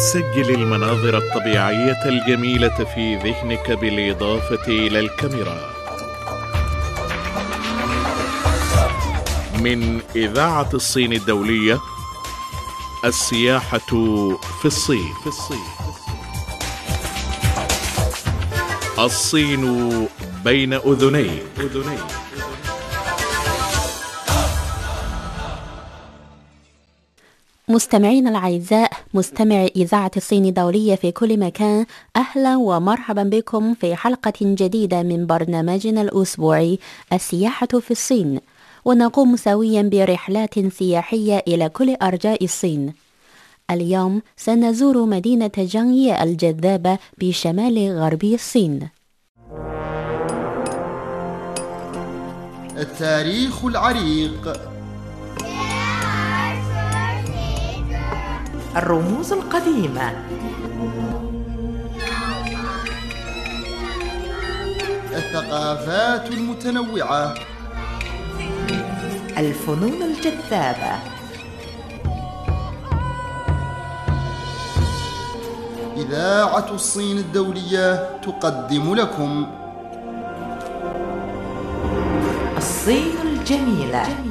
سجل المناظر الطبيعية الجميلة في ذهنك بالإضافة إلى الكاميرا. من إذاعة الصين الدولية السياحة في الصين. في الصين الصين بين اذنيك مستمعينا الأعزاء مستمع إذاعة الصين الدولية في كل مكان أهلا ومرحبا بكم في حلقة جديدة من برنامجنا الأسبوعي السياحة في الصين. ونقوم سويا برحلات سياحية إلى كل أرجاء الصين. اليوم سنزور مدينة جانية الجذابة بشمال غربي الصين. التاريخ العريق. الرموز القديمة. الثقافات المتنوعة. الفنون الجذابة. إذاعة الصين الدولية تقدم لكم. الصين الجميلة.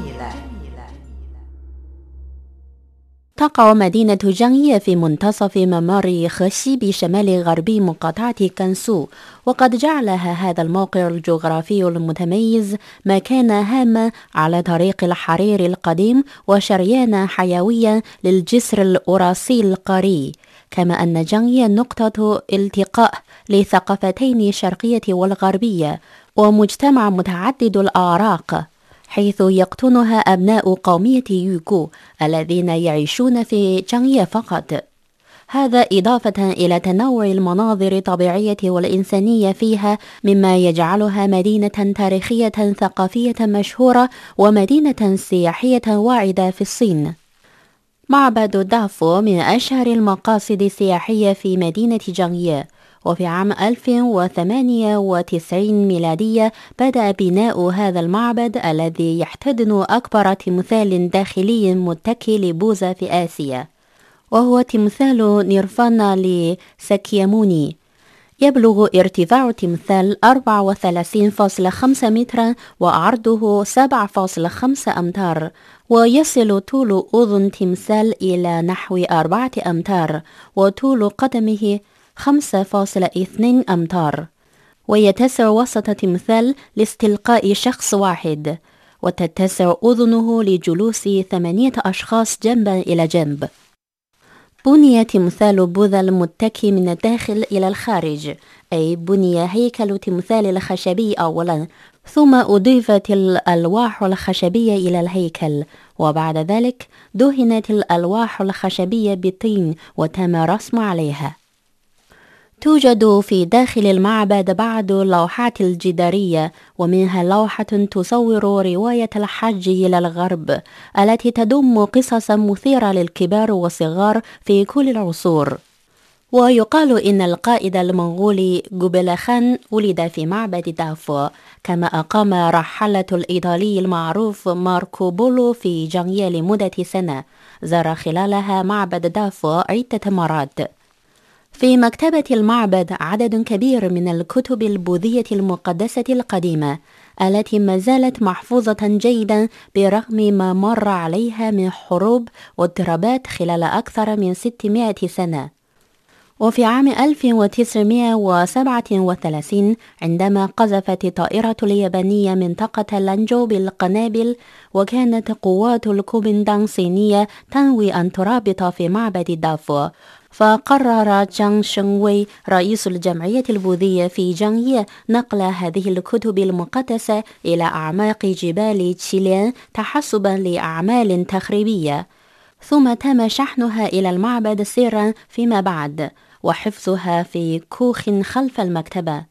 تقع مدينة جانية في منتصف ممر خشي بشمال غربي مقاطعة كانسو وقد جعلها هذا الموقع الجغرافي المتميز مكانا هاما على طريق الحرير القديم وشريانا حيويا للجسر الأوراسي القاري. كما أن جانية نقطة التقاء لثقافتين الشرقية والغربية ومجتمع متعدد الأعراق حيث يقطنها أبناء قومية يوغو الذين يعيشون في جانية فقط. هذا إضافة إلى تنوع المناظر الطبيعية والإنسانية فيها مما يجعلها مدينة تاريخية ثقافية مشهورة ومدينة سياحية واعدة في الصين. معبد دافو من أشهر المقاصد السياحية في مدينة جانية وفي عام 1098 ميلادية بدأ بناء هذا المعبد الذي يحتضن أكبر تمثال داخلي متكي لبوذا في آسيا وهو تمثال نيرفانا لساكياموني. يبلغ ارتفاع التمثال 34.5 مترا وعرضه 7.5 أمتار ويصل طول أذن تمثال إلى نحو أربعة أمتار وطول قدمه 5.2 أمتار. ويتسع وسط تمثال لاستلقاء شخص واحد. وتتسع أذنه لجلوس ثمانية أشخاص جنبا إلى جنب. بني تمثال بوذا المتكي من الداخل إلى الخارج. أي بني هيكل تمثال الخشبي أولا ثم أضيفت الألواح الخشبية إلى الهيكل. وبعد ذلك دهنت الألواح الخشبية بالطين وتم رسم عليها. توجد في داخل المعبد بعض اللوحات الجدارية ومنها لوحة تصور رواية الحج إلى الغرب التي تضم قصصا مثيرة للكبار والصغار في كل العصور. ويقال إن القائد المنغولي جوبيلا خان ولد في معبد دافو كما أقام رحالة الإيطالي المعروف ماركو بولو في جانيا لمدة سنة زار خلالها معبد دافو عدة مرات. في مكتبة المعبد عدد كبير من الكتب البوذية المقدسة القديمة التي ما زالت محفوظة جيدا برغم ما مر عليها من حروب واضطرابات خلال أكثر من 600 سنة. وفي عام 1937 عندما قذفت الطائرة اليابانية منطقة لانجو بالقنابل وكانت قوات الكومندان الصينية تنوي أن ترابط في معبد دافو. فقرر جانغ شنوي رئيس الجمعية البوذية في جانية نقل هذه الكتب المقدسة إلى أعماق جبال تشيليان تحسبا لأعمال تخريبية. ثم تم شحنها إلى المعبد سرا فيما بعد وحفظها في كوخ خلف المكتبة.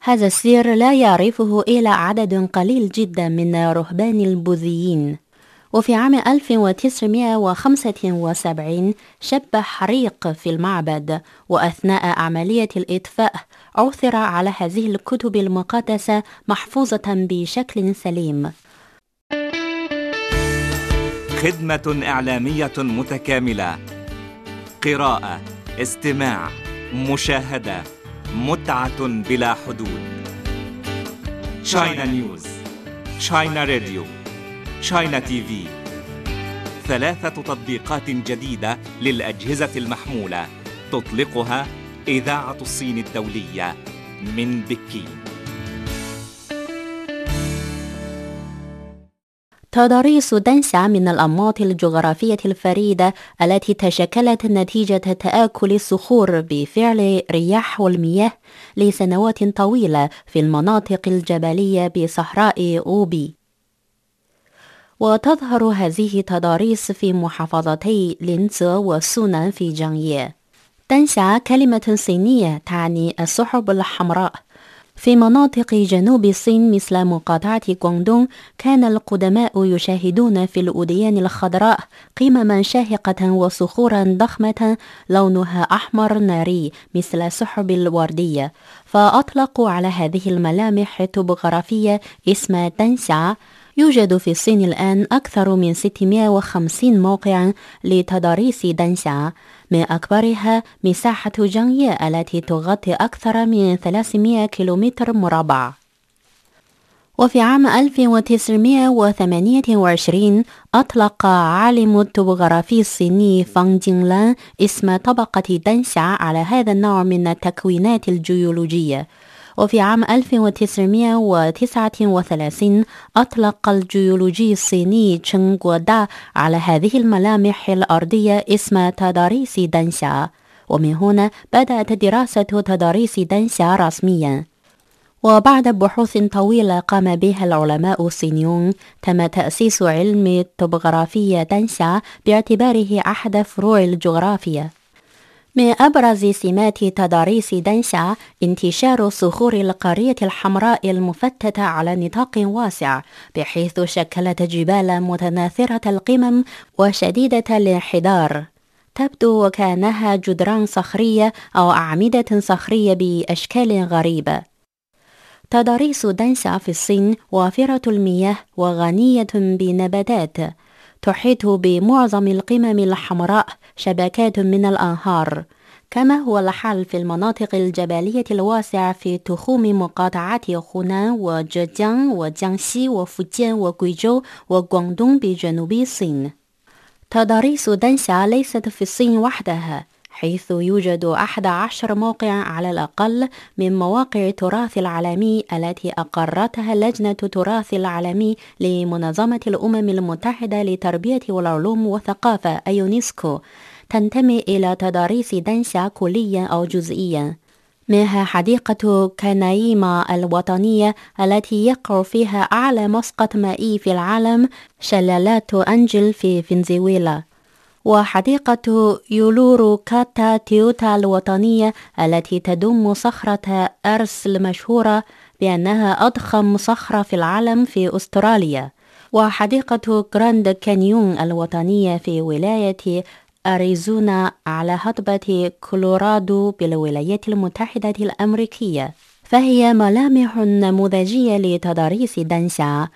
هذا السر لا يعرفه إلا عدد قليل جدا من رهبان البوذيين. وفي عام 1975 شب حريق في المعبد وأثناء عملية الإطفاء عثر على هذه الكتب المقدسة محفوظة بشكل سليم. خدمة إعلامية متكاملة. قراءة استماع مشاهدة متعة بلا حدود. تشاينا نيوز تشاينا راديو تشاينا تي في ثلاثة تطبيقات جديدة للأجهزة المحمولة تطلقها إذاعة الصين الدولية من بكين. تضاريس دنسع من الأنماط الجغرافية الفريدة التي تشكلت نتيجة تآكل الصخور بفعل رياح والمياه لسنوات طويلة في المناطق الجبلية بصحراء أوبي. وتظهر هذه التضاريس في محافظتي لينزو وسونان في جانييه دنسع كلمة صينية تعني السحب الحمراء. في مناطق جنوب الصين مثل مقاطعة غواندونغ كان القدماء يشاهدون في الأوديان الخضراء قمما شاهقة وصخورا ضخمة لونها أحمر ناري مثل سحب الوردية. فأطلقوا على هذه الملامح الطبوغرافية اسم دنسع يوجد في الصين الآن أكثر من 650 موقعا لتضاريس دنسع من أكبرها مساحة جانية التي تغطي أكثر من 300 كيلومتر مربع. وفي عام 1928 أطلق عالم الطبوغرافي الصيني فانغ جينلان اسم طبقة دنشا على هذا النوع من التكوينات الجيولوجية. وفي عام 1939 أطلق الجيولوجي الصيني تشنغ غودا على هذه الملامح الأرضية اسم تضاريس دنشا ومن هنا بدأت دراسة تضاريس دنشا رسميا. وبعد بحوث طويلة قام بها العلماء الصينيون تم تأسيس علم الطبوغرافية دنشا باعتباره أحد فروع الجغرافيا. من أبرز سمات تضاريس دنشا انتشار صخور القرية الحمراء المفتتة على نطاق واسع بحيث شكلت جبال متناثرة القمم وشديدة الانحدار. تبدو وكأنها جدران صخرية أو أعمدة صخرية بأشكال غريبة تضاريس دنشا في الصين وافرة المياه وغنية بنباتات. تحيط بمعظم القمم الحمراء شبكات من الأنهار كما هو الحال في المناطق الجبلية الواسعة في تخوم مقاطعات خونان وجيجيان وجيانسي وفوجين وغويجو وغواندونغ بجنوب الصين. تضاريس دنشا ليست في الصين وحدها حيث يوجد أحد عشر موقع على الأقل من مواقع التراث العالمي التي أقرتها لجنة التراث العالمي لمنظمة الأمم المتحدة للتربية والعلوم والثقافة أيونسكو تنتمي إلى تضاريس دنشا كليا أو جزئيا منها حديقة كانايما الوطنية التي يقع فيها أعلى مسقط مائي في العالم شلالات أنجل في فنزويلا. وحديقة يولورو كاتا تيوتا الوطنية التي تضم صخرة أيرس المشهورة بأنها أضخم صخرة في العالم في أستراليا. وحديقة جراند كانيون الوطنية في ولاية أريزونا على هضبة كولورادو بالولايات المتحدة الأمريكية. فهي ملامح نموذجية لتضاريس دنشا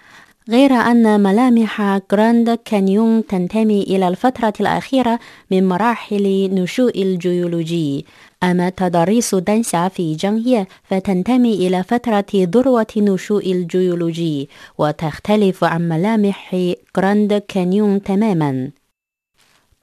غير أن ملامح جراند كانيون تنتمي إلى الفترة الأخيرة من مراحل نشوء الجيولوجي. أما تضاريس دنشا في جانية فتنتمي إلى فترة ذروة نشوء الجيولوجي وتختلف عن ملامح جراند كانيون تماماً.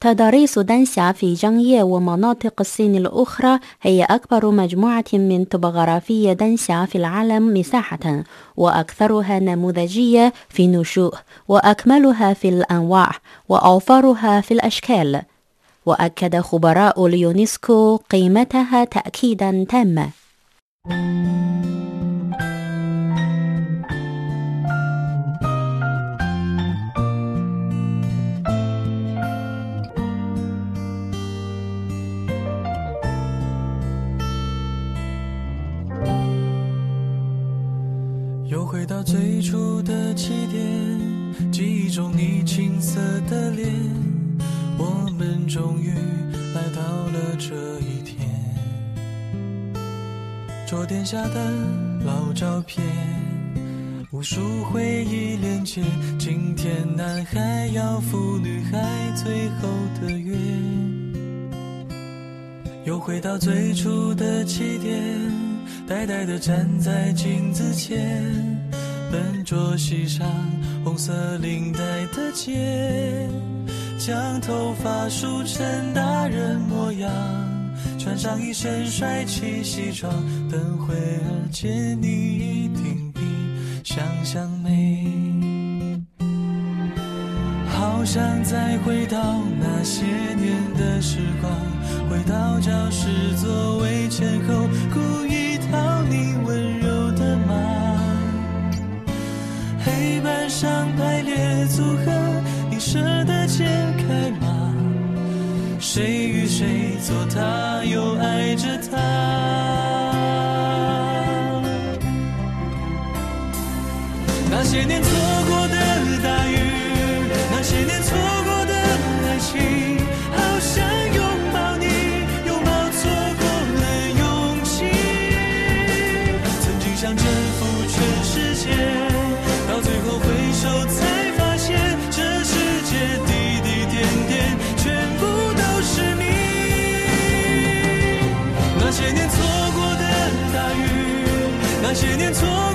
تضاريس دنشا في جانية ومناطق الصين الأخرى هي أكبر مجموعة من طبوغرافية دنشا في العالم مساحة وأكثرها نموذجية في النشوء وأكملها في الأنواع وأوفرها في الأشكال. وأكد خبراء اليونسكو قيمتها تأكيدا تاما 回到最初的起点，记忆中你青涩的脸，我们终于来到了这一天。桌垫下的老照片，无数回忆连接。今天男孩要赴女孩最后的约，又回到最初的起点，呆呆地站在镜子前，笨拙系上红色领带的结，将头发梳成大人模样，穿上一身帅气西装，等会儿见你一定比想象美。好想再回到那些年的时光，回到教室座位前后，故意讨你温柔黑板上排列组合，你舍得解开吗？谁与谁做他，又爱着他？那些年错过的错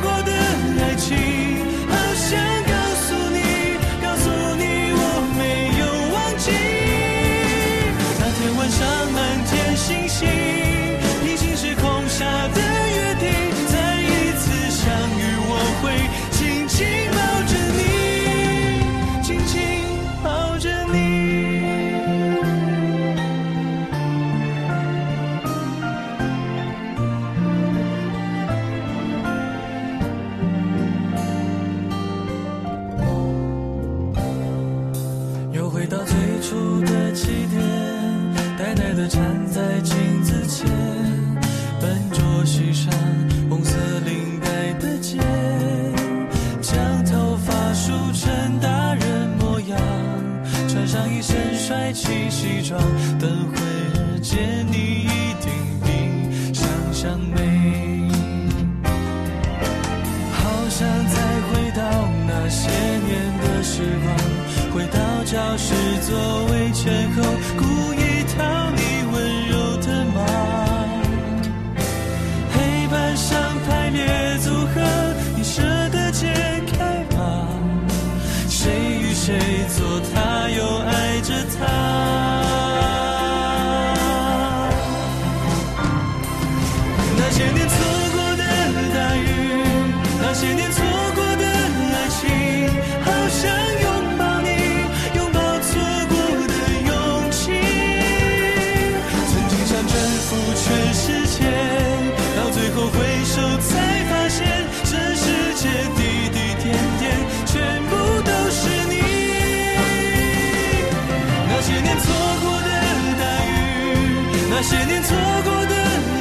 那些年错过的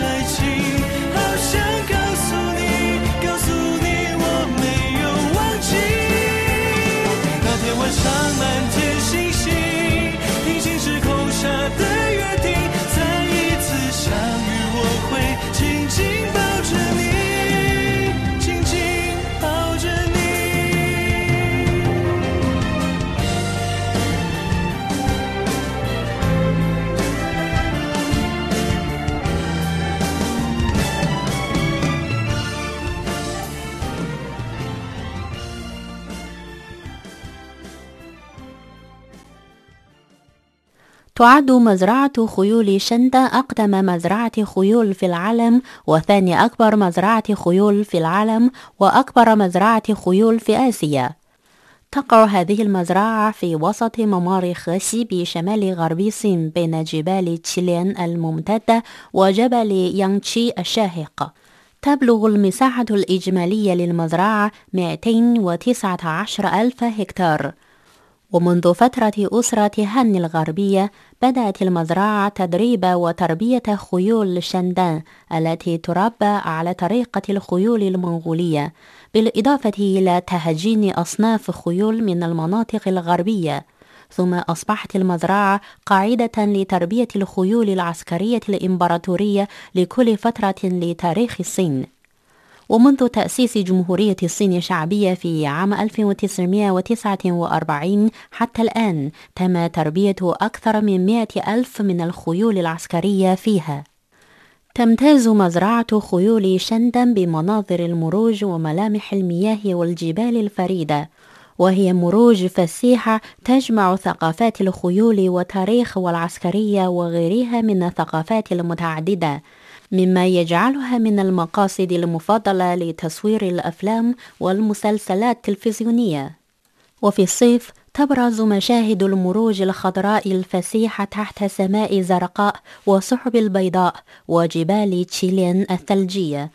爱情，好想告诉你，告诉你我没有忘记。那天晚上满天 تعد مزرعة خيول شندا أقدم مزرعة خيول في العالم وثاني أكبر مزرعة خيول في العالم وأكبر مزرعة خيول في آسيا. تقع هذه المزرعة في وسط ممر خشي بشمال غرب الصين بين جبال تشيلين الممتدة وجبل يانغتشي الشاهق. تبلغ المساحة الإجمالية للمزرعة 219 ألف هكتار. ومنذ فترة أسرة هن الغربية بدأت المزرعة تدريب وتربية خيول شندان التي تربى على طريقة الخيول المنغولية. بالإضافة إلى تهجين أصناف خيول من المناطق الغربية. ثم أصبحت المزرعة قاعدة لتربية الخيول العسكرية الإمبراطورية لكل فترة لتاريخ الصين. ومنذ تأسيس جمهورية الصين الشعبية في عام 1949 حتى الآن تم تربية أكثر من 100 ألف من الخيول العسكرية فيها. تمتاز مزرعة خيول شندن بمناظر المروج وملامح المياه والجبال الفريدة وهي مروج فسيحة تجمع ثقافات الخيول وتاريخ والعسكرية وغيرها من الثقافات المتعددة. مما يجعلها من المقاصد المفضلة لتصوير الأفلام والمسلسلات التلفزيونية. وفي الصيف تبرز مشاهد المروج الخضراء الفسيحة تحت سماء زرقاء وسحب البيضاء وجبال تشيلين الثلجية.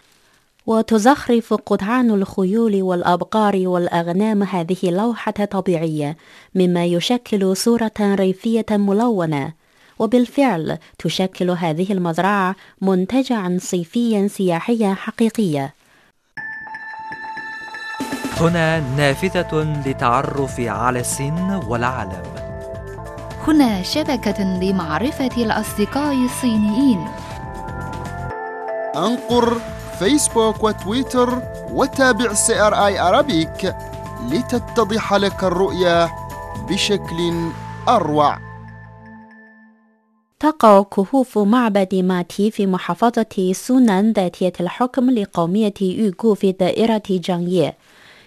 وتزخرف قطعان الخيول والأبقار والأغنام هذه لوحة طبيعية مما يشكل صورة ريفية ملونة. وبالفعل تشكل هذه المزرعة منتجعا صيفيا سياحيا حقيقيا هنا نافذة للتعرف على الصين والعالم. هنا شبكة لمعرفة الأصدقاء الصينيين. أنقر فيسبوك وتويتر وتابع CRI Arabic لتتضح لك الرؤية بشكل أروع. تقع كهوف معبد ماتي في محافظة سونان ذاتية الحكم لقومية يوغو في دائرة جانيه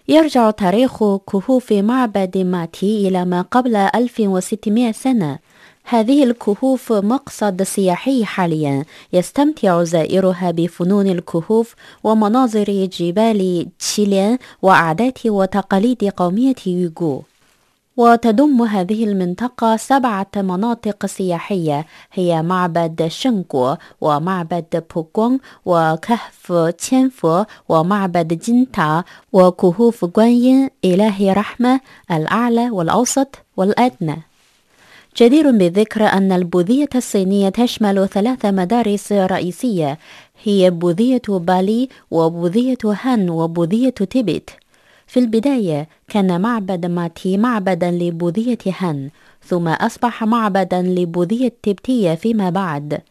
يرجع تاريخ كهوف معبد ماتي إلى ما قبل 1600 سنة. هذه الكهوف مقصد سياحي حاليا. يستمتع زائرها بفنون الكهوف ومناظر جبال تشيلين وعادات وتقاليد قومية يوغو. وتضم هذه المنطقة سبعة مناطق سياحية هي معبد شنغو ومعبد بوغونغ وكهف تشينفو ومعبد جنتا وكهوف جوانين إله رحمة الأعلى والأوسط والأدنى. جدير بالذكر أن البوذية الصينية تشمل ثلاث مدارس رئيسية هي بوذية بالي وبوذية هان وبوذية تيبت. في البداية كان معبد ماتي معبدا لبوذية هان ثم أصبح معبدا لبوذية تبتية فيما بعد.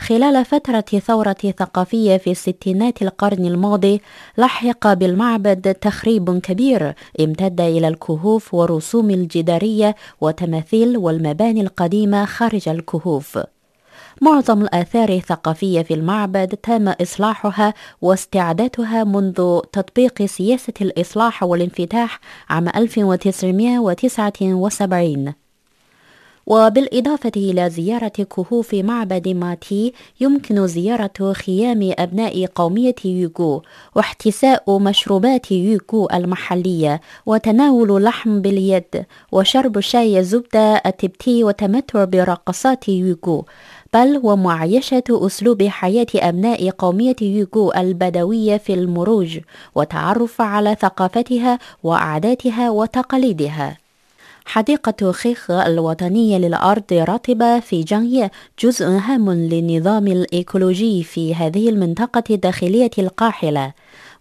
خلال فترة ثورة ثقافية في ستينات القرن الماضي لحق بالمعبد تخريب كبير امتد إلى الكهوف ورسوم الجدارية وتماثيل والمباني القديمة خارج الكهوف. معظم الآثار الثقافية في المعبد تم إصلاحها واستعادتها منذ تطبيق سياسة الإصلاح والانفتاح عام 1979 وبالإضافة إلى زيارة كهوف معبد ماتي يمكن زيارة خيام أبناء قومية يوغو واحتساء مشروبات يوغو المحلية وتناول لحم باليد وشرب شاي الزبدة التبتي وتمتع برقصات يوغو. بل ومعايشة أسلوب حياة أبناء قومية يوغو البدوية في المروج وتعرف على ثقافتها وعاداتها وتقاليدها. حديقة خيخ الوطنية للأرض الرطبة في جانية جزء هام للنظام الإيكولوجي في هذه المنطقة الداخلية القاحلة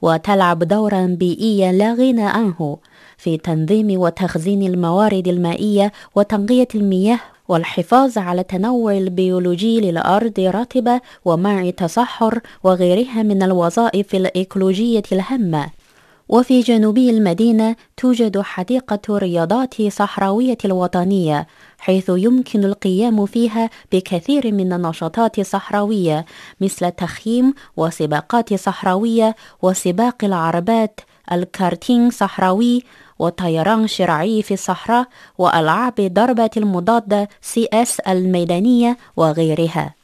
وتلعب دورا بيئيا لا غنى عنه في تنظيم وتخزين الموارد المائية وتنقية المياه والحفاظ على التنوع البيولوجي للأرض الرطبة ومنع التصحر وغيرها من الوظائف الإيكولوجية الهامة. وفي جنوبي المدينة توجد حديقة رياضات صحراوية الوطنية حيث يمكن القيام فيها بكثير من النشاطات الصحراوية مثل التخييم وسباقات صحراوية وسباق العربات الكارتينغ صحراوي وطيران شراعي في الصحراء وألعاب ضربة المضادة CS الميدانية وغيرها.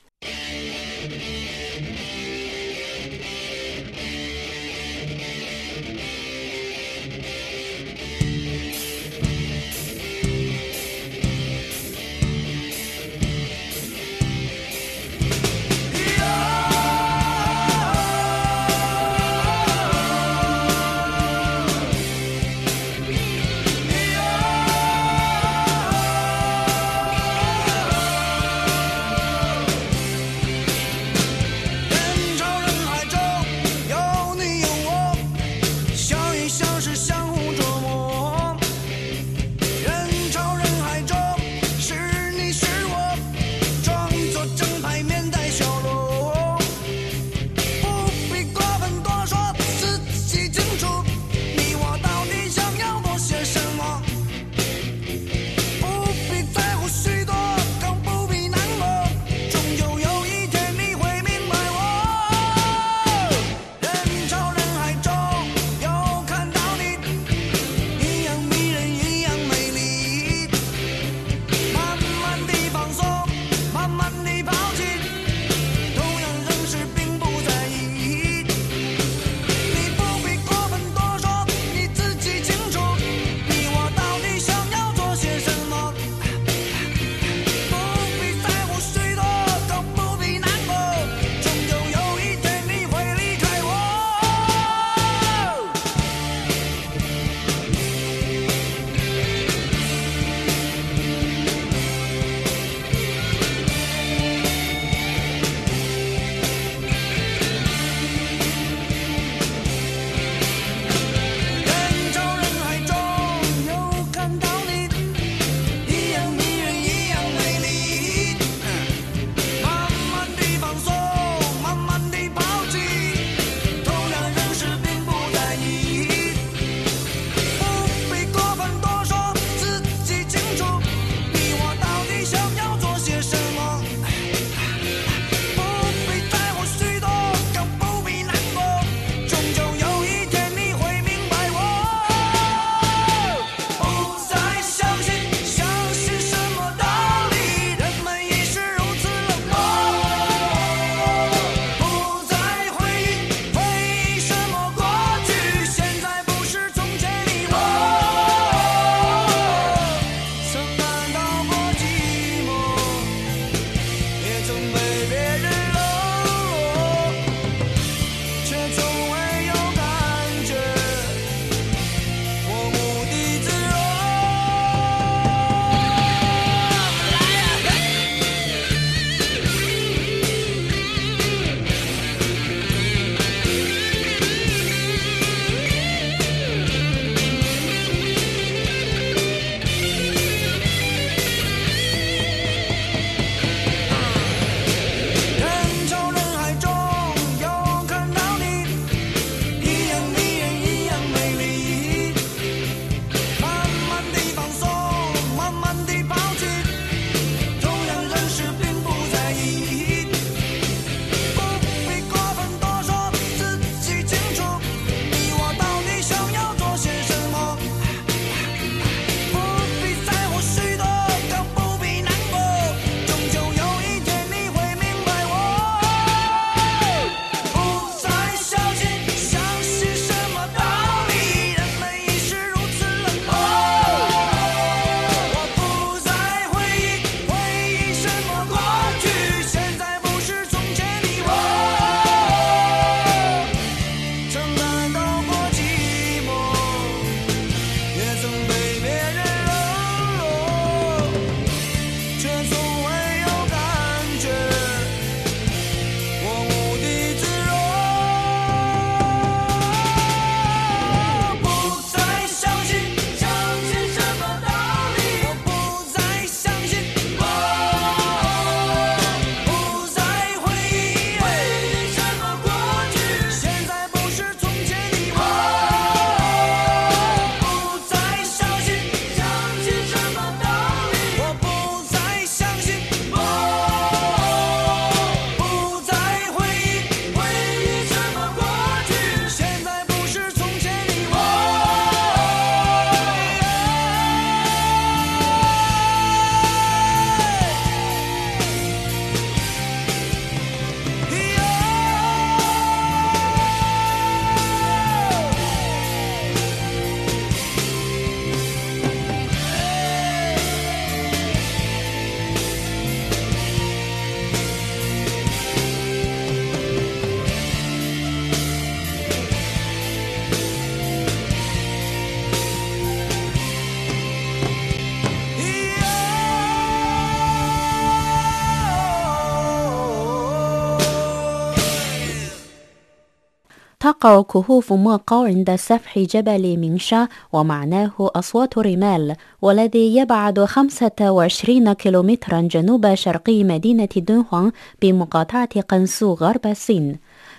وتقع كهوف موقو عند سفح جبل مينشا ومعناه أصوات رمال والذي يبعد 25 كيلومترا جنوب شرقي مدينة دونهوان بمقاطعة قنسو غرب الصين.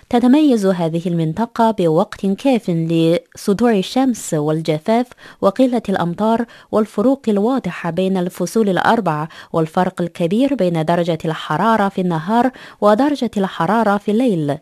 تتميز هذه المنطقة بوقت كاف لصدوع الشمس والجفاف وقلة الأمطار والفروق الواضحة بين الفصول الأربعة والفرق الكبير بين درجة الحرارة في النهار ودرجة الحرارة في الليل.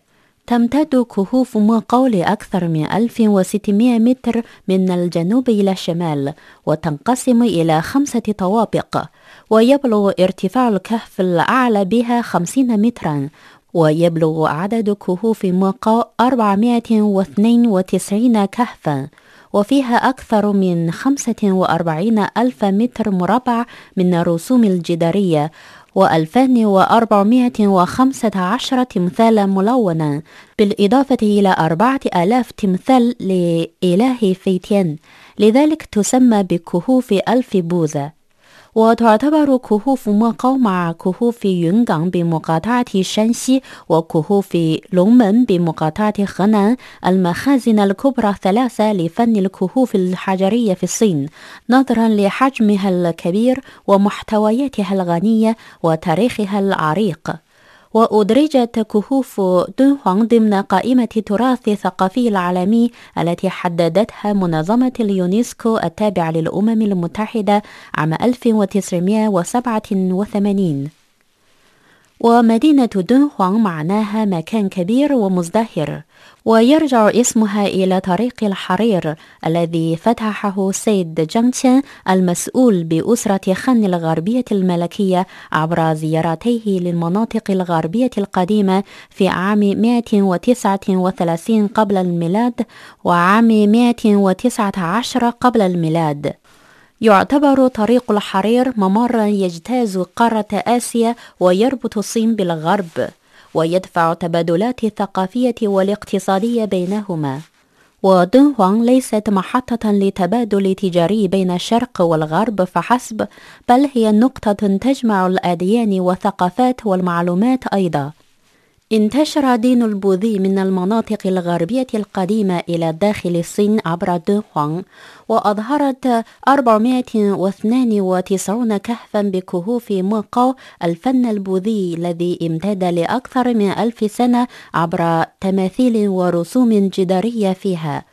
تمتد كهوف موقو لأكثر من 1600 متر من الجنوب إلى الشمال وتنقسم إلى خمسة طوابق ويبلغ ارتفاع الكهف الأعلى بها 50 مترا ويبلغ عدد كهوف موقو 492 كهفا وفيها أكثر من 45 ألف متر مربع من الرسوم الجدارية و2415 تمثالا ملونا بالإضافة إلى 4000 تمثال لإله فيتين لذلك تسمى بكهوف ألف بوذا. وتعتبر كهوف موقو مع كهوف يونغان بمقاطعة شانسي وكهوف لونمن بمقاطعة خنان المخازن الكبرى الثلاثة لفن الكهوف الحجرية في الصين نظرا لحجمها الكبير ومحتوياتها الغنية وتاريخها العريق. وأدرجت كهوف دونهوان ضمن قائمة التراث الثقافي العالمي التي حددتها منظمة اليونسكو التابعة للأمم المتحدة عام 1987 ومدينة دونهوان معناها مكان كبير ومزدهر ويرجع اسمها إلى طريق الحرير الذي فتحه سيد جانغتشن المسؤول بأسرة خن الغربية الملكية عبر زيارته للمناطق الغربية القديمة في عام 139 قبل الميلاد وعام 119 قبل الميلاد. يعتبر طريق الحرير ممرا يجتاز قارة آسيا ويربط الصين بالغرب ويدفع التبادلات الثقافية والاقتصادية بينهما. ودنهوان ليست محطة لتبادل تجاري بين الشرق والغرب فحسب بل هي نقطة تجمع الأديان والثقافات والمعلومات أيضا. انتشر دين البوذي من المناطق الغربية القديمة إلى داخل الصين عبر دهوان وأظهرت 492 كهفا بكهوف موقو الفن البوذي الذي امتد لأكثر من ألف سنة عبر تماثيل ورسوم جدارية فيها.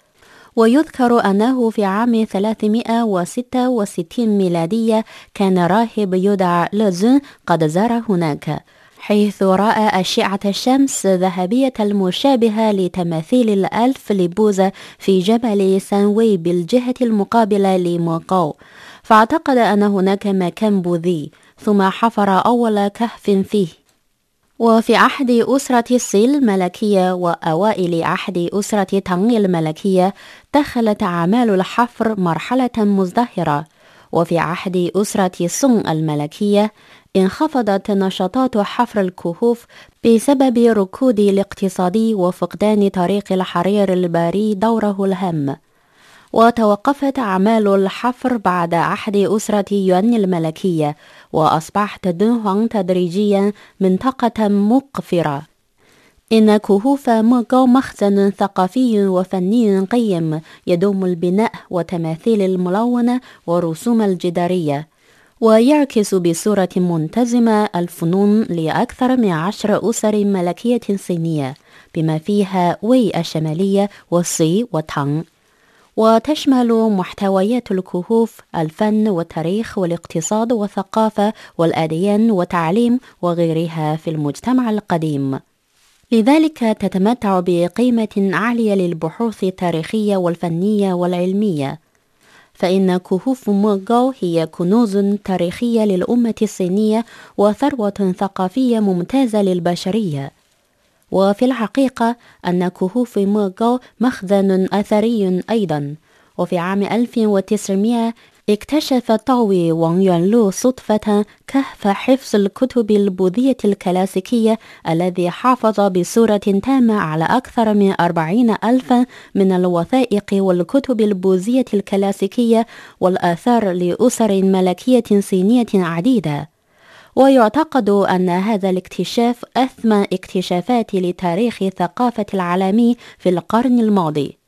ويذكر أنه في عام 366 ميلادية كان راهب يدعى لزون قد زار هناك. حيث رأى أشعة الشمس ذهبية المشابهة لتماثيل الألف لبوذا في جبل سانوي بالجهة المقابلة لموقو فاعتقد أن هناك مكان بوذي ثم حفر أول كهف فيه. وفي عهد أسرة سوي الملكية وأوائل عهد أسرة تانغ الملكية دخلت أعمال الحفر مرحلة مزدهرة. وفي عهد أسرة سونغ الملكية انخفضت نشاطات حفر الكهوف بسبب ركود الاقتصادي وفقدان طريق الحرير البري دوره الهام وتوقفت أعمال الحفر بعد عهد أسرة يوان الملكية وأصبحت دونهوان تدريجيا منطقة مقفرة. إن كهوف موغو مخزن ثقافي وفني قيم يدوم البناء وتماثيل الملونة ورسوم الجدارية. ويعكس بصورة منتزمة الفنون لأكثر من عشر أسر ملكية صينية بما فيها وي الشمالية والصي وتانغ. وتشمل محتويات الكهوف الفن والتاريخ والاقتصاد والثقافة والأديان والتعليم وغيرها في المجتمع القديم. لذلك تتمتع بقيمة عالية للبحوث التاريخية والفنية والعلمية. فإن كهوف موغو هي كنوز تاريخية للأمة الصينية وثروة ثقافية ممتازة للبشرية. وفي الحقيقة أن كهوف موغو مخزن أثري أيضا. وفي عام 1900 اكتشف طاوي وانغ يونلو صدفة كهف حفظ الكتب البوذية الكلاسيكية الذي حافظ بصورة تامة على أكثر من أربعين ألفا من الوثائق والكتب البوذية الكلاسيكية والآثار لأسر ملكية صينية عديدة. ويعتقد أن هذا الاكتشاف أثمن اكتشافات لتاريخ الثقافة العالمي في القرن الماضي.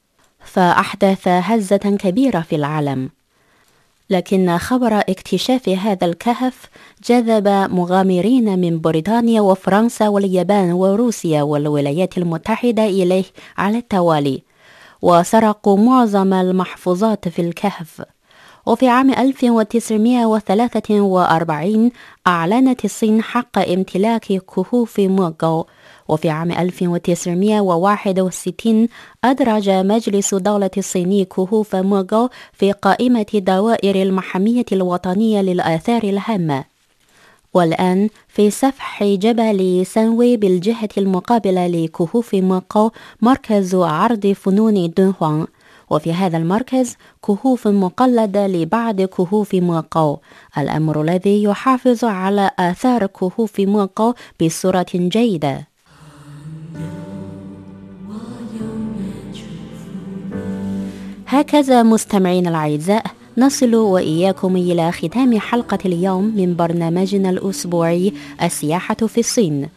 فأحدث هزة كبيرة في العالم. لكن خبر اكتشاف هذا الكهف جذب مغامرين من بريطانيا وفرنسا واليابان وروسيا والولايات المتحدة إليه على التوالي وسرقوا معظم المحفوظات في الكهف. وفي عام 1943 أعلنت الصين حق امتلاك كهوف موغو وفي عام 1961 أدرج مجلس دولة الصيني كهوف موغو في قائمة دوائر المحمية الوطنية للآثار الهامة. والآن في سفح جبل سانوي بالجهة المقابلة لكهوف موغو مركز عرض فنون دونهوان. وفي هذا المركز كهوف مقلدة لبعض كهوف موقو الأمر الذي يحافظ على آثار كهوف موقو بصورة جيدة. هكذا مستمعين الأعزاء نصل وإياكم إلى ختام حلقة اليوم من برنامجنا الأسبوعي السياحة في الصين.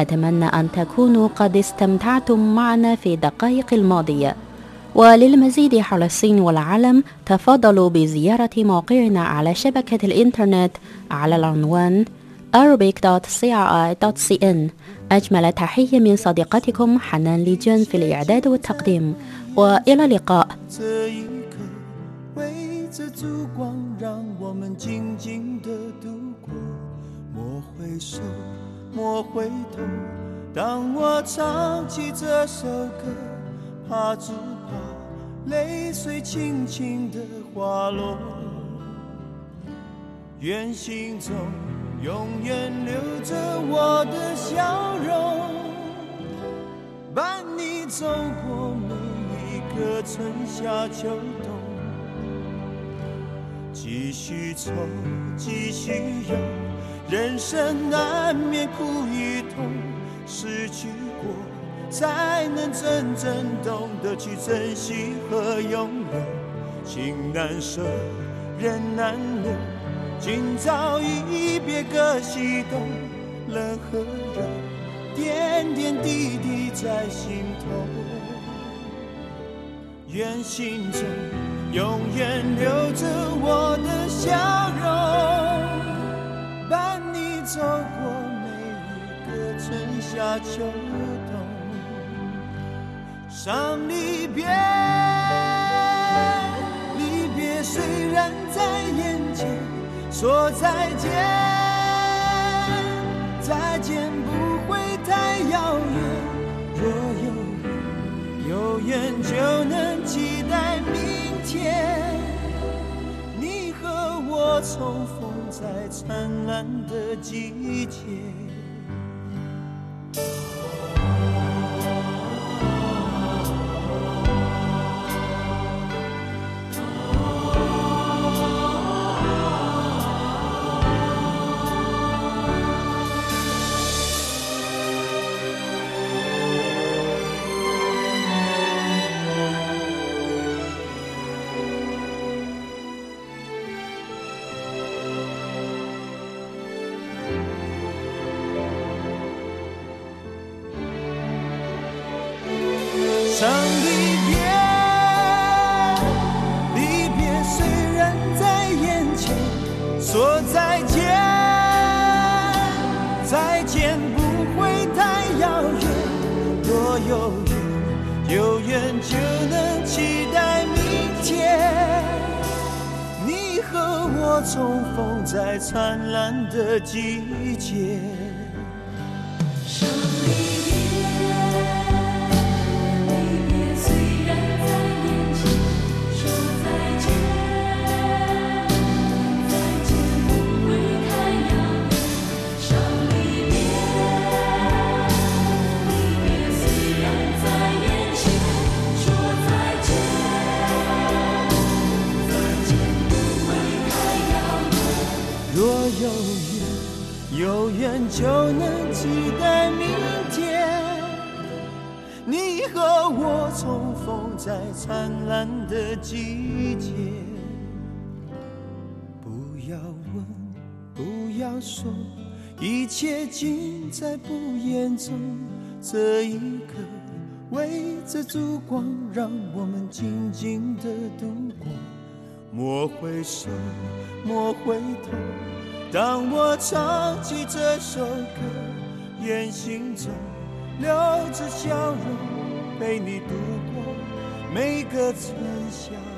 أتمنى أن تكونوا قد استمتعتم معنا في الدقائق الماضية. وللمزيد حول الصين والعالم تفضلوا بزيارة موقعنا على شبكة الإنترنت على العنوان arabic.cri.cn أجمل تحية من صديقتكم حنان ليجن في الإعداد والتقديم. وإلى اللقاء 这一刻，围着烛光，让我们静静的度过。莫回首，莫回头。当我唱起这首歌，怕只怕泪水轻轻的滑落。愿心中永远留着我的笑容。伴你走过每一 个春夏秋冬，继续愁，继续忧，人生难免苦与痛，失去过才能真正懂得去珍惜和拥有。情难舍，人难留，今朝一别各西东，冷和热。点点滴滴在心头，愿心中永远留着我的笑容，伴你走过每一个春夏秋冬。伤离别，离别虽然在眼前，说再见，再见不会太遥远。有缘，就能期待明天，你和我重逢在灿烂的季节。的记忆灿烂的季节。不要问，不要说，一切尽在不言中。这一刻，围着烛光，让我们静静的度过。莫回首，莫回头。当我唱起这首歌，言行中留着笑容，陪你度每个春夏。